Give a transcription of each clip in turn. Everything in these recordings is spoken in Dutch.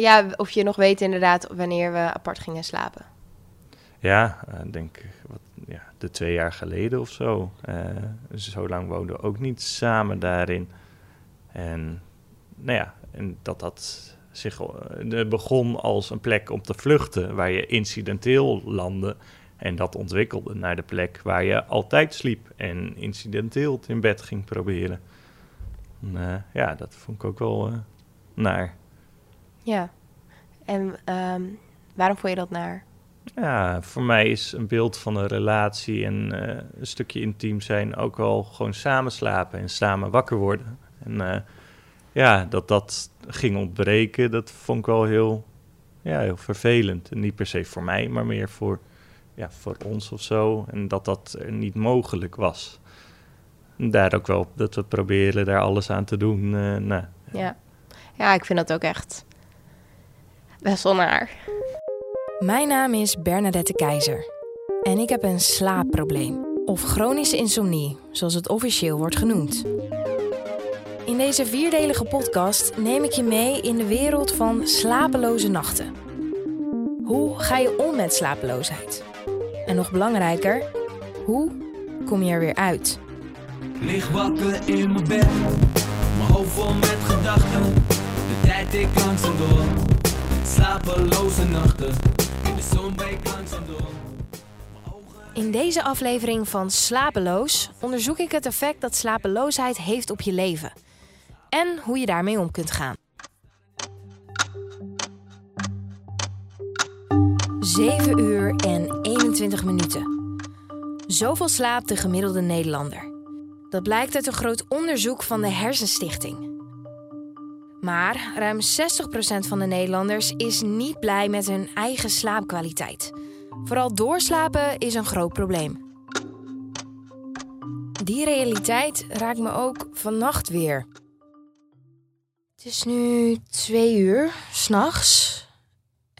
Ja, of je nog weet inderdaad wanneer we apart gingen slapen. Ja, ik denk wat, ja, de twee jaar geleden of zo. Uh, zo lang woonden we ook niet samen daarin. En nou ja, en dat dat zich uh, begon als een plek om te vluchten, waar je incidenteel landde. En dat ontwikkelde naar de plek waar je altijd sliep en incidenteel in bed ging proberen. En, ja, dat vond ik ook wel naar. Ja, en um, waarom vond je dat naar? Ja, voor mij is een beeld van een relatie en uh, een stukje intiem zijn ook wel gewoon samen slapen en samen wakker worden. En uh, ja, dat dat ging ontbreken, dat vond ik wel heel, ja, heel vervelend. En niet per se voor mij, maar meer voor, ja, voor ons of zo. En dat dat niet mogelijk was. En daar ook wel dat we proberen daar alles aan te doen. Uh, nou. Ja. ja, ik vind dat ook echt best wel naar. Mijn naam is Bernadette Keizer en ik heb een slaapprobleem, of chronische insomnie, zoals het officieel wordt genoemd. In deze vierdelige podcast neem ik je mee in de wereld van slapeloze nachten. Hoe ga je om met slapeloosheid? En nog belangrijker, hoe kom je er weer uit? Lig wakker in mijn bed, mijn hoofd vol met gedachten. De tijd ik langzaam door, slapeloze nachten. In deze aflevering van Slapeloos onderzoek ik het effect dat slapeloosheid heeft op je leven. En hoe je daarmee om kunt gaan. 7 uur en 21 minuten. Zoveel slaapt de gemiddelde Nederlander. Dat blijkt uit een groot onderzoek van de Hersenstichting. Maar ruim 60% van de Nederlanders is niet blij met hun eigen slaapkwaliteit. Vooral doorslapen is een groot probleem. Die realiteit raakt me ook vannacht weer. Het is nu twee uur, s'nachts.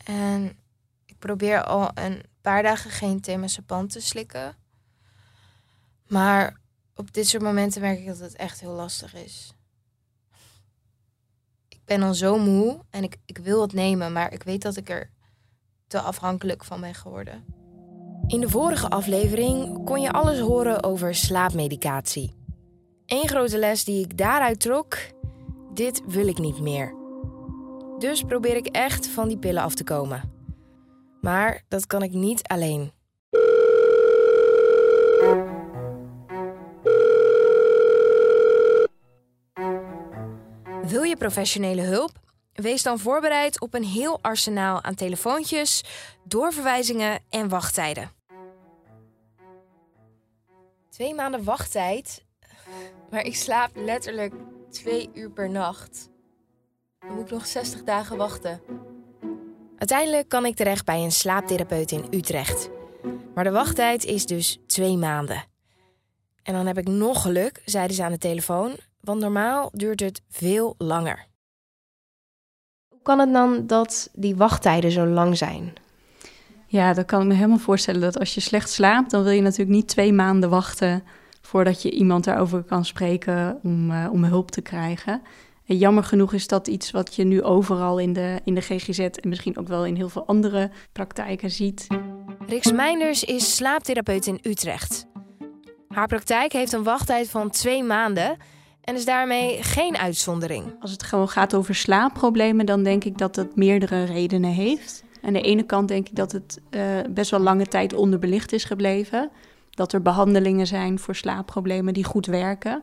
En ik probeer al een paar dagen geen thee te slikken. Maar op dit soort momenten merk ik dat het echt heel lastig is ben dan zo moe en ik, ik wil het nemen, maar ik weet dat ik er te afhankelijk van ben geworden. In de vorige aflevering kon je alles horen over slaapmedicatie. Eén grote les die ik daaruit trok: dit wil ik niet meer. Dus probeer ik echt van die pillen af te komen. Maar dat kan ik niet alleen. Wil je professionele hulp? Wees dan voorbereid op een heel arsenaal aan telefoontjes, doorverwijzingen en wachttijden. Twee maanden wachttijd, maar ik slaap letterlijk twee uur per nacht. Dan moet ik nog 60 dagen wachten. Uiteindelijk kan ik terecht bij een slaaptherapeut in Utrecht. Maar de wachttijd is dus twee maanden. En dan heb ik nog geluk, zeiden ze aan de telefoon, want normaal duurt het veel langer. Hoe kan het dan dat die wachttijden zo lang zijn? Ja, dat kan ik me helemaal voorstellen. Dat als je slecht slaapt, dan wil je natuurlijk niet twee maanden wachten voordat je iemand daarover kan spreken om, uh, om hulp te krijgen. En jammer genoeg is dat iets wat je nu overal in de, in de GGZ en misschien ook wel in heel veel andere praktijken ziet. Rix Meinders is slaaptherapeut in Utrecht. Haar praktijk heeft een wachttijd van twee maanden en is daarmee geen uitzondering. Als het gewoon gaat over slaapproblemen, dan denk ik dat het meerdere redenen heeft. Aan de ene kant denk ik dat het uh, best wel lange tijd onderbelicht is gebleven. Dat er behandelingen zijn voor slaapproblemen die goed werken.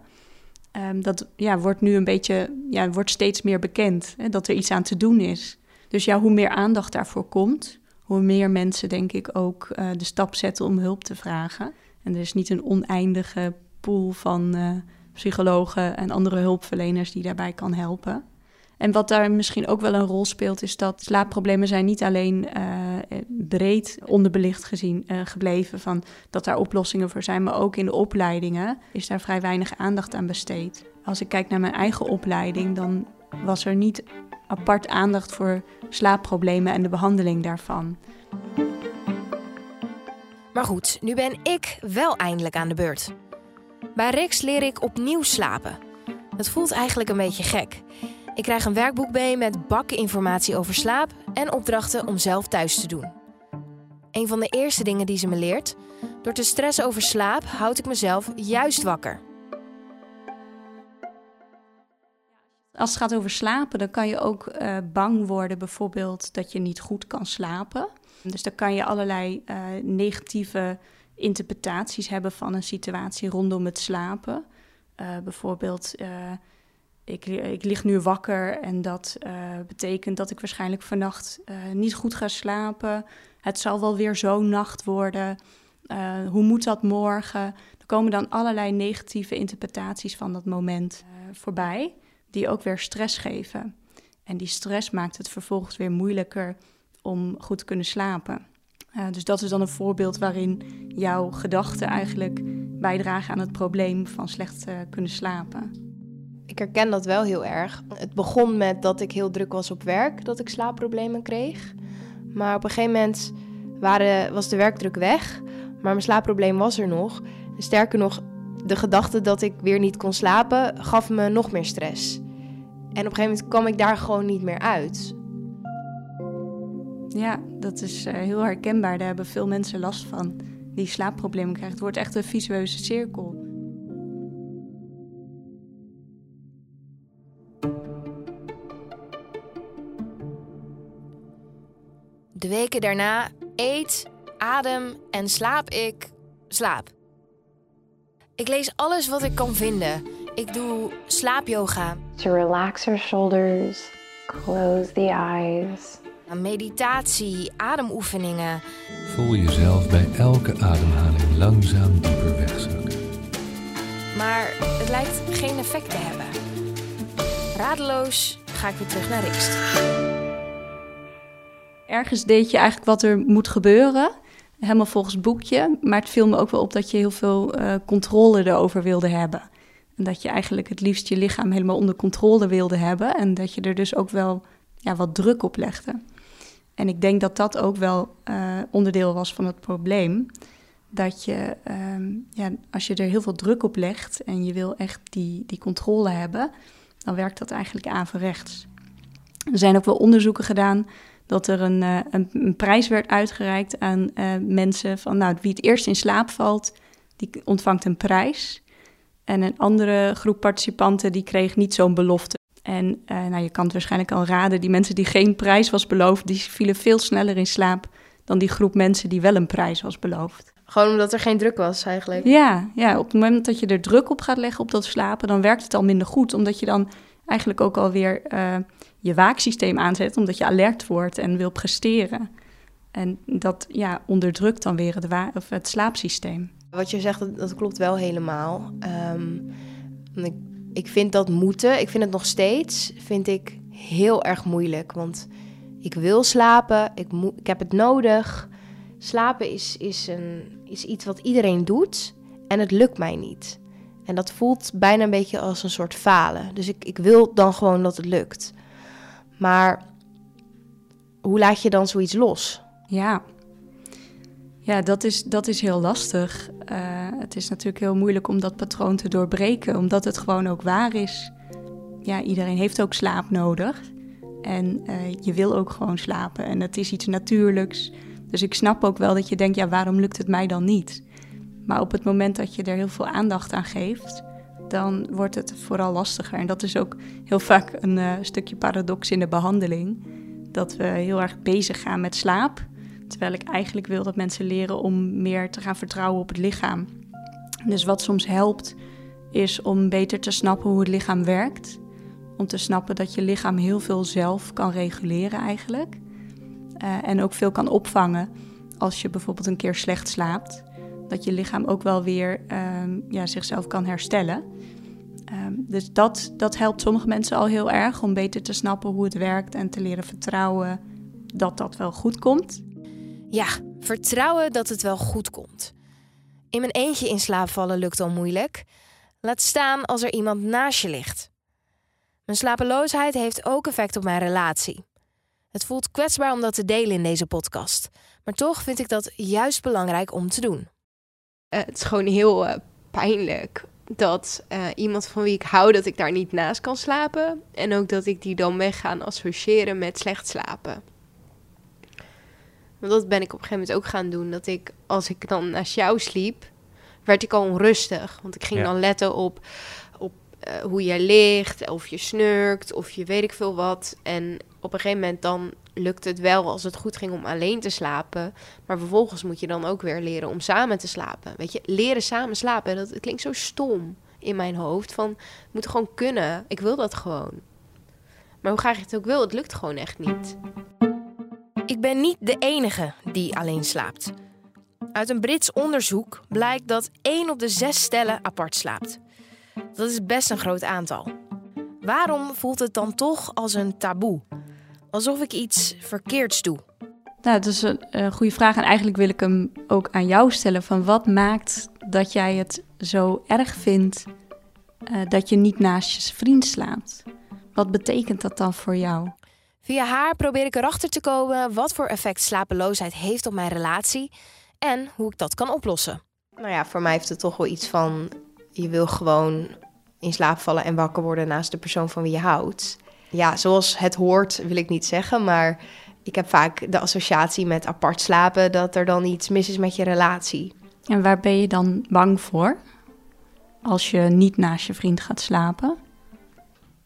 Um, dat ja, wordt nu een beetje, ja, wordt steeds meer bekend, hè, dat er iets aan te doen is. Dus ja, hoe meer aandacht daarvoor komt, hoe meer mensen denk ik ook uh, de stap zetten om hulp te vragen. En er is niet een oneindige pool van uh, psychologen en andere hulpverleners die daarbij kan helpen. En wat daar misschien ook wel een rol speelt, is dat slaapproblemen zijn niet alleen uh, breed onderbelicht gezien uh, gebleven, van dat daar oplossingen voor zijn, maar ook in de opleidingen is daar vrij weinig aandacht aan besteed. Als ik kijk naar mijn eigen opleiding, dan was er niet apart aandacht voor slaapproblemen en de behandeling daarvan. Maar goed, nu ben ik wel eindelijk aan de beurt. Bij Rex leer ik opnieuw slapen. Het voelt eigenlijk een beetje gek. Ik krijg een werkboek mee met bakken informatie over slaap en opdrachten om zelf thuis te doen. Een van de eerste dingen die ze me leert: door te stressen over slaap houd ik mezelf juist wakker. Als het gaat over slapen, dan kan je ook uh, bang worden, bijvoorbeeld dat je niet goed kan slapen. Dus dan kan je allerlei uh, negatieve interpretaties hebben van een situatie rondom het slapen. Uh, bijvoorbeeld, ik, ik, lig nu wakker en dat betekent dat ik waarschijnlijk vannacht niet goed ga slapen. Het zal wel weer zo'n nacht worden. hoe moet dat morgen? Er komen dan allerlei negatieve interpretaties van dat moment voorbij die ook weer stress geven. En die stress maakt het vervolgens weer moeilijker om goed te kunnen slapen. Uh, dus dat is dan een voorbeeld waarin jouw gedachten eigenlijk bijdragen aan het probleem van slecht uh, kunnen slapen. Ik herken dat wel heel erg. Het begon met dat ik heel druk was op werk, dat ik slaapproblemen kreeg. Maar op een gegeven moment waren, was de werkdruk weg, maar mijn slaapprobleem was er nog. Sterker nog, de gedachte dat ik weer niet kon slapen gaf me nog meer stress. En op een gegeven moment kwam ik daar gewoon niet meer uit. Ja, dat is uh, heel herkenbaar. Daar hebben veel mensen last van die slaapproblemen krijgen. Het wordt echt een visueuze cirkel. De weken daarna eet, adem en slaap ik slaap. Ik lees alles wat ik kan vinden. Ik doe slaapyoga. To relax your shoulders, close the eyes. Meditatie, ademoefeningen. Voel jezelf bij elke ademhaling langzaam dieper wegzakken. Maar het lijkt geen effect te hebben. Radeloos ga ik weer terug naar Rikst. Ergens deed je eigenlijk wat er moet gebeuren helemaal volgens boekje. Maar het viel me ook wel op dat je heel veel uh, controle erover wilde hebben. En dat je eigenlijk het liefst je lichaam helemaal onder controle wilde hebben. En dat je er dus ook wel ja, wat druk op legde. En ik denk dat dat ook wel uh, onderdeel was van het probleem. Dat je, uh, ja, als je er heel veel druk op legt en je wil echt die, die controle hebben, dan werkt dat eigenlijk averechts. Er zijn ook wel onderzoeken gedaan dat er een, uh, een, prijs werd uitgereikt aan uh, mensen van, nou, wie het eerst in slaap valt, die ontvangt een prijs. En een andere groep participanten die kreeg niet zo'n belofte. En uh, nou, je kan het waarschijnlijk al raden, die mensen die geen prijs was beloofd, die vielen veel sneller in slaap dan die groep mensen die wel een prijs was beloofd. Gewoon omdat er geen druk was eigenlijk. Ja, ja, op het moment dat je er druk op gaat leggen op dat slapen, dan werkt het al minder goed. Omdat je dan eigenlijk ook alweer uh, je waaksysteem aanzet, omdat je alert wordt en wil presteren. En dat ja, onderdrukt dan weer het, of het slaapsysteem. Wat je zegt, dat, dat klopt wel helemaal. Um, ik, ik vind dat moeten, ik vind het nog steeds, vind ik heel erg moeilijk. Want ik wil slapen, ik, ik heb het nodig. Slapen is, is, een, is iets wat iedereen doet en het lukt mij niet. En dat voelt bijna een beetje als een soort falen. Dus ik, ik wil dan gewoon dat het lukt. Maar hoe laat je dan zoiets los? Ja, ja dat, is, dat is heel lastig. Uh, het is natuurlijk heel moeilijk om dat patroon te doorbreken, omdat het gewoon ook waar is. Ja, iedereen heeft ook slaap nodig. En uh, je wil ook gewoon slapen. En het is iets natuurlijks. Dus ik snap ook wel dat je denkt, ja, waarom lukt het mij dan niet? Maar op het moment dat je er heel veel aandacht aan geeft, dan wordt het vooral lastiger. En dat is ook heel vaak een uh, stukje paradox in de behandeling. Dat we heel erg bezig gaan met slaap. Terwijl ik eigenlijk wil dat mensen leren om meer te gaan vertrouwen op het lichaam. Dus wat soms helpt, is om beter te snappen hoe het lichaam werkt. Om te snappen dat je lichaam heel veel zelf kan reguleren eigenlijk. Uh, en ook veel kan opvangen als je bijvoorbeeld een keer slecht slaapt dat je lichaam ook wel weer um, ja, zichzelf kan herstellen. Um, dus dat, dat helpt sommige mensen al heel erg om beter te snappen hoe het werkt en te leren vertrouwen dat dat wel goed komt. Ja, vertrouwen dat het wel goed komt. In mijn eentje in slaap vallen lukt al moeilijk. Laat staan als er iemand naast je ligt. Mijn slapeloosheid heeft ook effect op mijn relatie. Het voelt kwetsbaar om dat te delen in deze podcast, maar toch vind ik dat juist belangrijk om te doen. Eh, het is gewoon heel uh, pijnlijk dat eh, iemand van wie ik hou, dat ik daar niet naast kan slapen. En ook dat ik die dan weg ga associëren met slecht slapen. Want dat ben ik op een gegeven moment ook gaan doen. Dat ik, als ik dan naast jou sliep, werd ik al onrustig. Want ik ging Ja. dan letten op, op eh, hoe je ligt, of je snurkt, of je weet ik veel wat. En op een gegeven moment dan lukt het wel als het goed ging om alleen te slapen. Maar vervolgens moet je dan ook weer leren om samen te slapen. Weet je, leren samen slapen, dat, dat klinkt zo stom in mijn hoofd. Van, het moet gewoon kunnen. Ik wil dat gewoon. Maar hoe graag je het ook wil, het lukt gewoon echt niet. Ik ben niet de enige die alleen slaapt. Uit een Brits onderzoek blijkt dat 1 op de 6 stellen apart slaapt. Dat is best een groot aantal. Waarom voelt het dan toch als een taboe? Alsof ik iets verkeerds doe. Nou, dat is een, een goede vraag. En eigenlijk wil ik hem ook aan jou stellen. Van wat maakt dat jij het zo erg vindt eh, dat je niet naast je vriend slaapt? Wat betekent dat dan voor jou? Via haar probeer ik erachter te komen wat voor effect slapeloosheid heeft op mijn relatie en hoe ik dat kan oplossen. Nou ja, voor mij heeft het toch wel iets van... je wil gewoon in slaap vallen en wakker worden naast de persoon van wie je houdt. Ja, zoals het hoort wil ik niet zeggen, maar ik heb vaak de associatie met apart slapen... dat er dan iets mis is met je relatie. En waar ben je dan bang voor als je niet naast je vriend gaat slapen?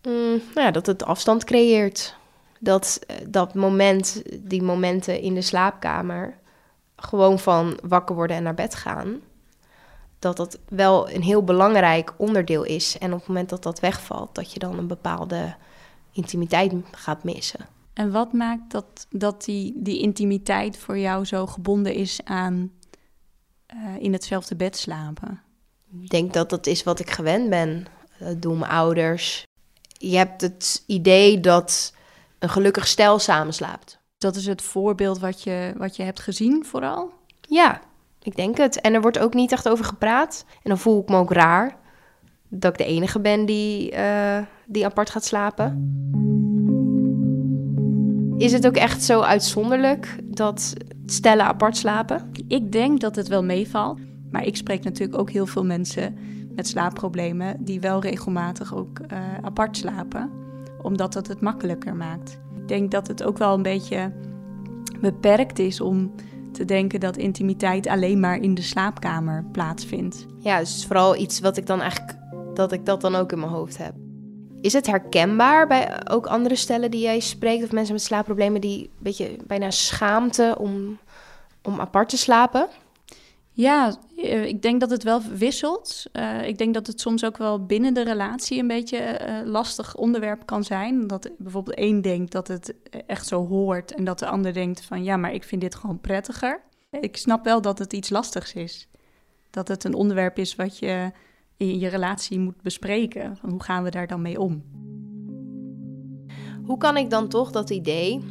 Mm, nou ja, dat het afstand creëert. Dat eh, dat moment, die momenten in de slaapkamer, gewoon van wakker worden en naar bed gaan, dat dat wel een heel belangrijk onderdeel is. En op het moment dat dat wegvalt, dat je dan een bepaalde intimiteit gaat missen. En wat maakt dat, dat die, die intimiteit voor jou zo gebonden is aan eh, in hetzelfde bed slapen? Ik denk dat dat is wat ik gewend ben. Dat doen mijn ouders. Je hebt het idee dat een gelukkig stel samenslaapt. Dat is het voorbeeld wat je, wat je hebt gezien vooral? Ja, ik denk het. En er wordt ook niet echt over gepraat. En dan voel ik me ook raar dat ik de enige ben die, eh, die apart gaat slapen. Is het ook echt zo uitzonderlijk dat stellen apart slapen? Ik denk dat het wel meevalt. Maar ik spreek natuurlijk ook heel veel mensen met slaapproblemen die wel regelmatig ook eh, apart slapen, omdat dat het makkelijker maakt. Ik denk dat het ook wel een beetje beperkt is om te denken dat intimiteit alleen maar in de slaapkamer plaatsvindt. Ja, dus vooral iets wat ik dan eigenlijk, dat ik dat dan ook in mijn hoofd heb. Is het herkenbaar bij ook andere stellen die jij spreekt, of mensen met slaapproblemen die een beetje bijna schaamte om, om apart te slapen? Ja, eh, ik denk dat het wel wisselt. Eh, ik denk dat het soms ook wel binnen de relatie een beetje eh, lastig onderwerp kan zijn. Dat bijvoorbeeld één denkt dat het echt zo hoort en dat de ander denkt van ja, maar ik vind dit gewoon prettiger. Ik snap wel dat het iets lastigs is. Dat het een onderwerp is wat je in je relatie moet bespreken. Hoe gaan we daar dan mee om? Hoe kan ik dan toch dat idee,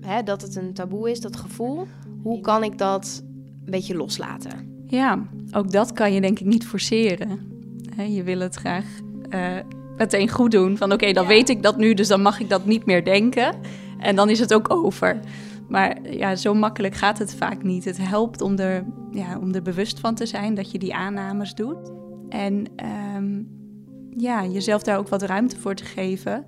hè, dat het een taboe is, dat gevoel, hoe kan ik dat een beetje loslaten? Ja, ook dat kan je denk ik niet forceren. Je wil het graag eh, meteen goed doen. Van oké, dan weet ik dat nu, dus dan mag ik dat niet meer denken. En dan is het ook over. Maar ja, zo makkelijk gaat het vaak niet. Het helpt om er, ja, om er bewust van te zijn dat je die aannames doet. En ehm, ja, jezelf daar ook wat ruimte voor te geven.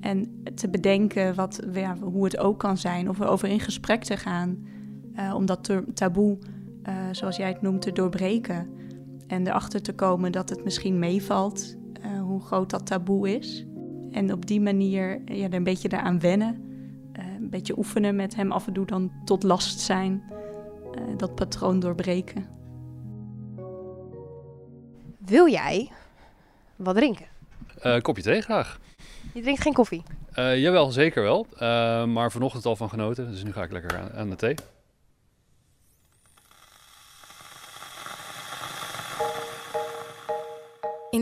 En te bedenken wat, ja, hoe het ook kan zijn. Of erover in gesprek te gaan. Eh, om dat ta- taboe eh, zoals jij het noemt, te doorbreken. En erachter te komen dat het misschien meevalt, eh, hoe groot dat taboe is. En op die manier ja, er een beetje daaraan wennen. eh, een beetje oefenen met hem af en toe dan tot last zijn. eh, dat patroon doorbreken. Wil jij wat drinken? Eh, kopje thee graag. Je drinkt geen koffie. Eh, jawel, zeker wel. Eh, maar vanochtend al van genoten, dus nu ga ik lekker aan, aan de thee.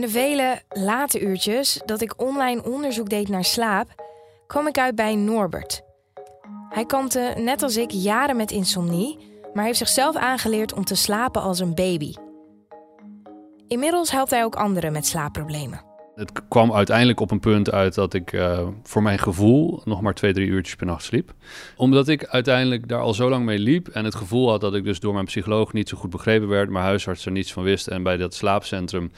In de vele late uurtjes dat ik online onderzoek deed naar slaap, kwam ik uit bij Norbert. Hij kampte net als ik jaren met insomnie, maar heeft zichzelf aangeleerd om te slapen als een baby. Inmiddels helpt hij ook anderen met slaapproblemen. Het kwam uiteindelijk op een punt uit dat ik eh, voor mijn gevoel nog maar twee, drie uurtjes per nacht sliep. Omdat ik uiteindelijk daar al zo lang mee liep en het gevoel had dat ik dus door mijn psycholoog niet zo goed begrepen werd, mijn huisarts er niets van wist en bij dat slaapcentrum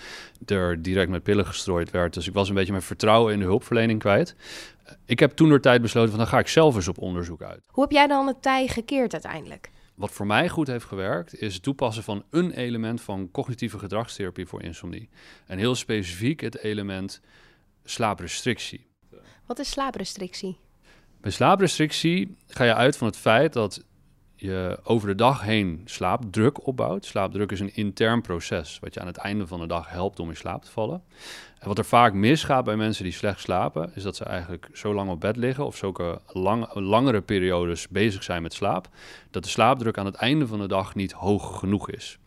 er direct met pillen gestrooid werd. Dus ik was een beetje mijn vertrouwen in de hulpverlening kwijt. Ik heb toen door tijd besloten van dan ga ik zelf eens op onderzoek uit. Hoe heb jij dan het tij gekeerd uiteindelijk? Wat voor mij goed heeft gewerkt, is het toepassen van een element van cognitieve gedragstherapie voor insomnie. En heel specifiek het element slaaprestrictie. Wat is slaaprestrictie? Bij slaaprestrictie ga je uit van het feit dat je over de dag heen slaapdruk opbouwt. Slaapdruk is een intern proces wat je aan het einde van de dag helpt om in slaap te vallen. En wat er vaak misgaat bij mensen die slecht slapen, is dat ze eigenlijk zo lang op bed liggen of zulke lang, langere periodes bezig zijn met slaap, dat de slaapdruk aan het einde van de dag niet hoog genoeg is.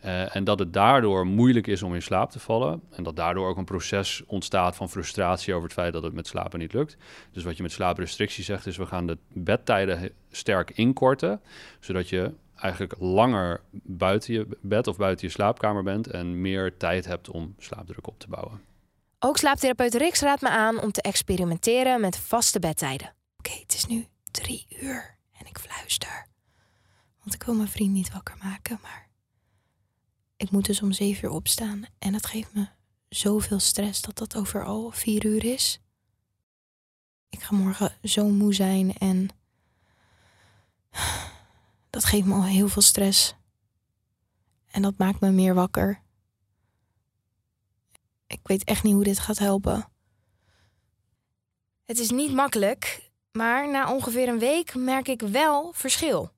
Eh, en dat het daardoor moeilijk is om in slaap te vallen. En dat daardoor ook een proces ontstaat van frustratie over het feit dat het met slapen niet lukt. Dus wat je met slaaprestrictie zegt is, we gaan de bedtijden sterk inkorten, zodat je eigenlijk langer buiten je bed of buiten je slaapkamer bent en meer tijd hebt om slaapdruk op te bouwen. Ook slaaptherapeut Rix raadt me aan om te experimenteren met vaste bedtijden. Oké, het is nu drie uur en ik fluister. Want ik wil mijn vriend niet wakker maken, maar ik moet dus om zeven uur opstaan. En dat geeft me zoveel stress dat dat overal vier uur is. Ik ga morgen zo moe zijn en dat geeft me al heel veel stress. En dat maakt me meer wakker. Ik weet echt niet hoe dit gaat helpen. Het is niet makkelijk, maar na ongeveer een week merk ik wel verschil.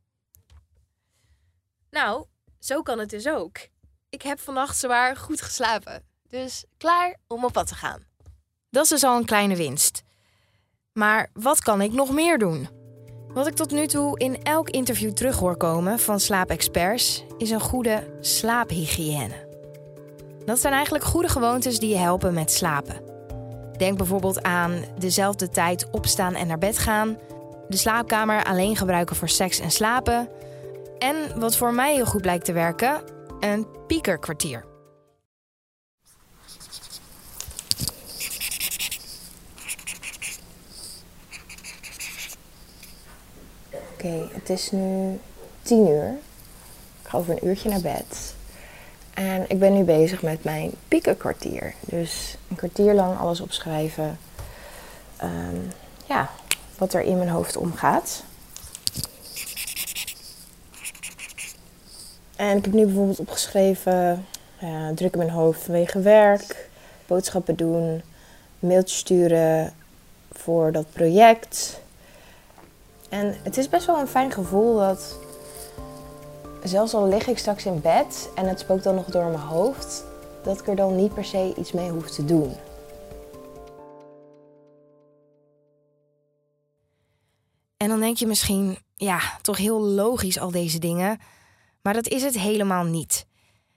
Nou, zo kan het dus ook. Ik heb vannacht zwaar goed geslapen, dus klaar om op pad te gaan. Dat is dus al een kleine winst. Maar wat kan ik nog meer doen? Wat ik tot nu toe in elk interview terug hoor komen van slaapexperts is een goede slaaphygiëne. Dat zijn eigenlijk goede gewoontes die je helpen met slapen. Denk bijvoorbeeld aan dezelfde tijd opstaan en naar bed gaan, de slaapkamer alleen gebruiken voor seks en slapen en wat voor mij heel goed blijkt te werken, een piekerkwartier. Oké, het is nu tien uur. Ik ga over een uurtje naar bed. En ik ben nu bezig met mijn piekenkwartier. Dus een kwartier lang alles opschrijven. Ehm, ja, wat er in mijn hoofd omgaat. En ik heb nu bijvoorbeeld opgeschreven... druk in mijn hoofd vanwege werk. Boodschappen doen. Mailtjes sturen voor dat project. En het is best wel een fijn gevoel dat zelfs al lig ik straks in bed en het spookt dan nog door mijn hoofd, dat ik er dan niet per se iets mee hoef te doen. En dan denk je misschien, ja, toch heel logisch al deze dingen. Maar dat is het helemaal niet.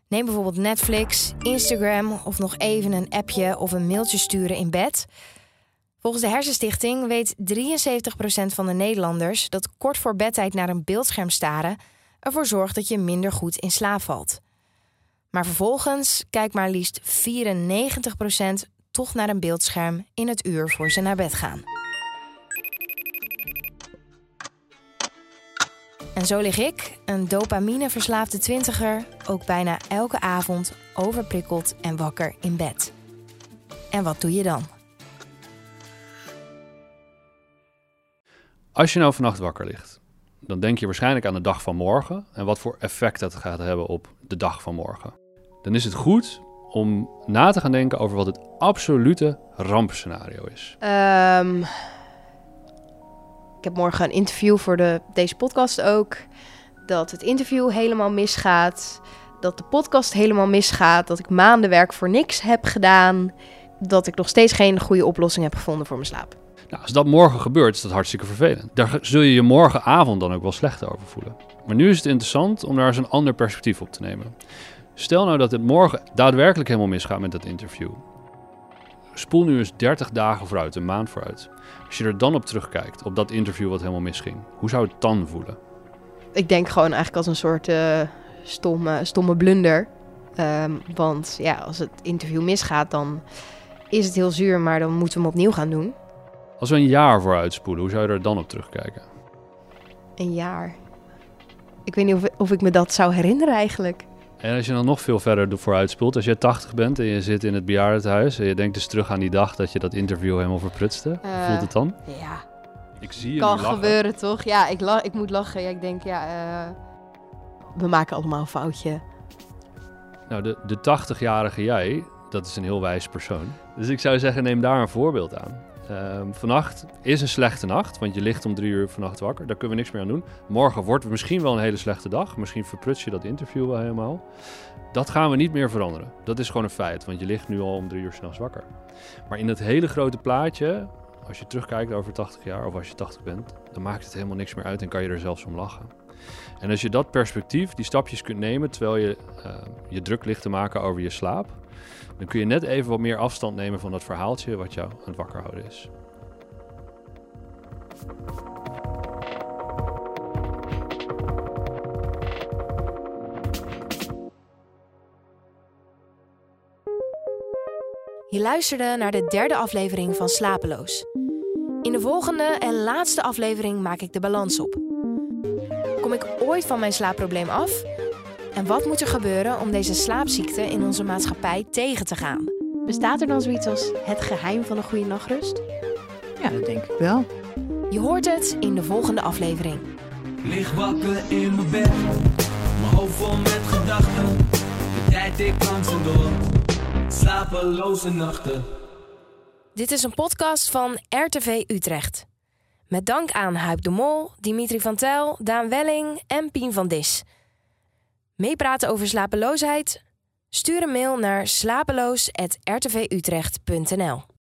Neem bijvoorbeeld Netflix, Instagram of nog even een appje of een mailtje sturen in bed. Volgens de Hersenstichting weet 73% van de Nederlanders dat kort voor bedtijd naar een beeldscherm staren ervoor zorgt dat je minder goed in slaap valt. Maar vervolgens kijkt maar liefst 94% toch naar een beeldscherm in het uur voor ze naar bed gaan. En zo lig ik, een dopamine-verslaafde twintiger, ook bijna elke avond overprikkeld en wakker in bed. En wat doe je dan? Als je nou vannacht wakker ligt, dan denk je waarschijnlijk aan de dag van morgen en wat voor effect dat gaat hebben op de dag van morgen. Dan is het goed om na te gaan denken over wat het absolute rampscenario is. Ehm, ik heb morgen een interview voor de, deze podcast ook. Dat het interview helemaal misgaat. Dat de podcast helemaal misgaat. Dat ik maanden werk voor niks heb gedaan. Dat ik nog steeds geen goede oplossing heb gevonden voor mijn slaap. Nou, als dat morgen gebeurt, is dat hartstikke vervelend. Daar zul je je morgenavond dan ook wel slecht over voelen. Maar nu is het interessant om daar eens een ander perspectief op te nemen. Stel nou dat het morgen daadwerkelijk helemaal misgaat met dat interview. Spoel nu eens 30 dagen vooruit, een maand vooruit. Als je er dan op terugkijkt, op dat interview wat helemaal misging, hoe zou het dan voelen? Ik denk gewoon eigenlijk als een soort eh, stomme, stomme blunder. Ehm, want ja, als het interview misgaat, dan is het heel zuur, maar dan moeten we hem opnieuw gaan doen. Als we een jaar vooruit spoelen, hoe zou je er dan op terugkijken? Een jaar. Ik weet niet of, of ik me dat zou herinneren eigenlijk. En als je dan nog veel verder vooruit spoelt, als je 80 bent en je zit in het bejaardentehuis en je denkt dus terug aan die dag dat je dat interview helemaal verprutste, hoe Eh, voelt het dan? Ja, Ik zie je kan gebeuren toch? Ja, ik, lach, ik moet lachen. Ja, ik denk, ja, eh, we maken allemaal een foutje. Nou, de, de 80-jarige jij, dat is een heel wijs persoon. Dus ik zou zeggen, neem daar een voorbeeld aan. Ehm, vannacht is een slechte nacht, want je ligt om drie uur vannacht wakker. Daar kunnen we niks meer aan doen. Morgen wordt het misschien wel een hele slechte dag. Misschien verpruts je dat interview wel helemaal. Dat gaan we niet meer veranderen. Dat is gewoon een feit, want je ligt nu al om drie uur s'nachts wakker. Maar in het hele grote plaatje, als je terugkijkt over 80 jaar of als je 80 bent, dan maakt het helemaal niks meer uit en kan je er zelfs om lachen. En als je dat perspectief, die stapjes kunt nemen terwijl je eh, je druk ligt te maken over je slaap, dan kun je net even wat meer afstand nemen van dat verhaaltje wat jou aan het wakker houden is. Je luisterde naar de derde aflevering van Slapeloos. In de volgende en laatste aflevering maak ik de balans op. Kom ik ooit van mijn slaapprobleem af? En wat moet er gebeuren om deze slaapziekte in onze maatschappij tegen te gaan? Bestaat er dan zoiets als het geheim van een goede nachtrust? Ja, dat denk ik wel. Je hoort het in de volgende aflevering. Lig wakker in mijn bed, mijn hoofd vol met gedachten. De tijd ik langzaam door, slapeloze nachten. Dit is een podcast van RTV Utrecht. Met dank aan Huip de Mol, Dimitri van Tel, Daan Welling en Pien van Dis. Meepraten over slapeloosheid? Stuur een mail naar slapeloos.rtvutrecht.nl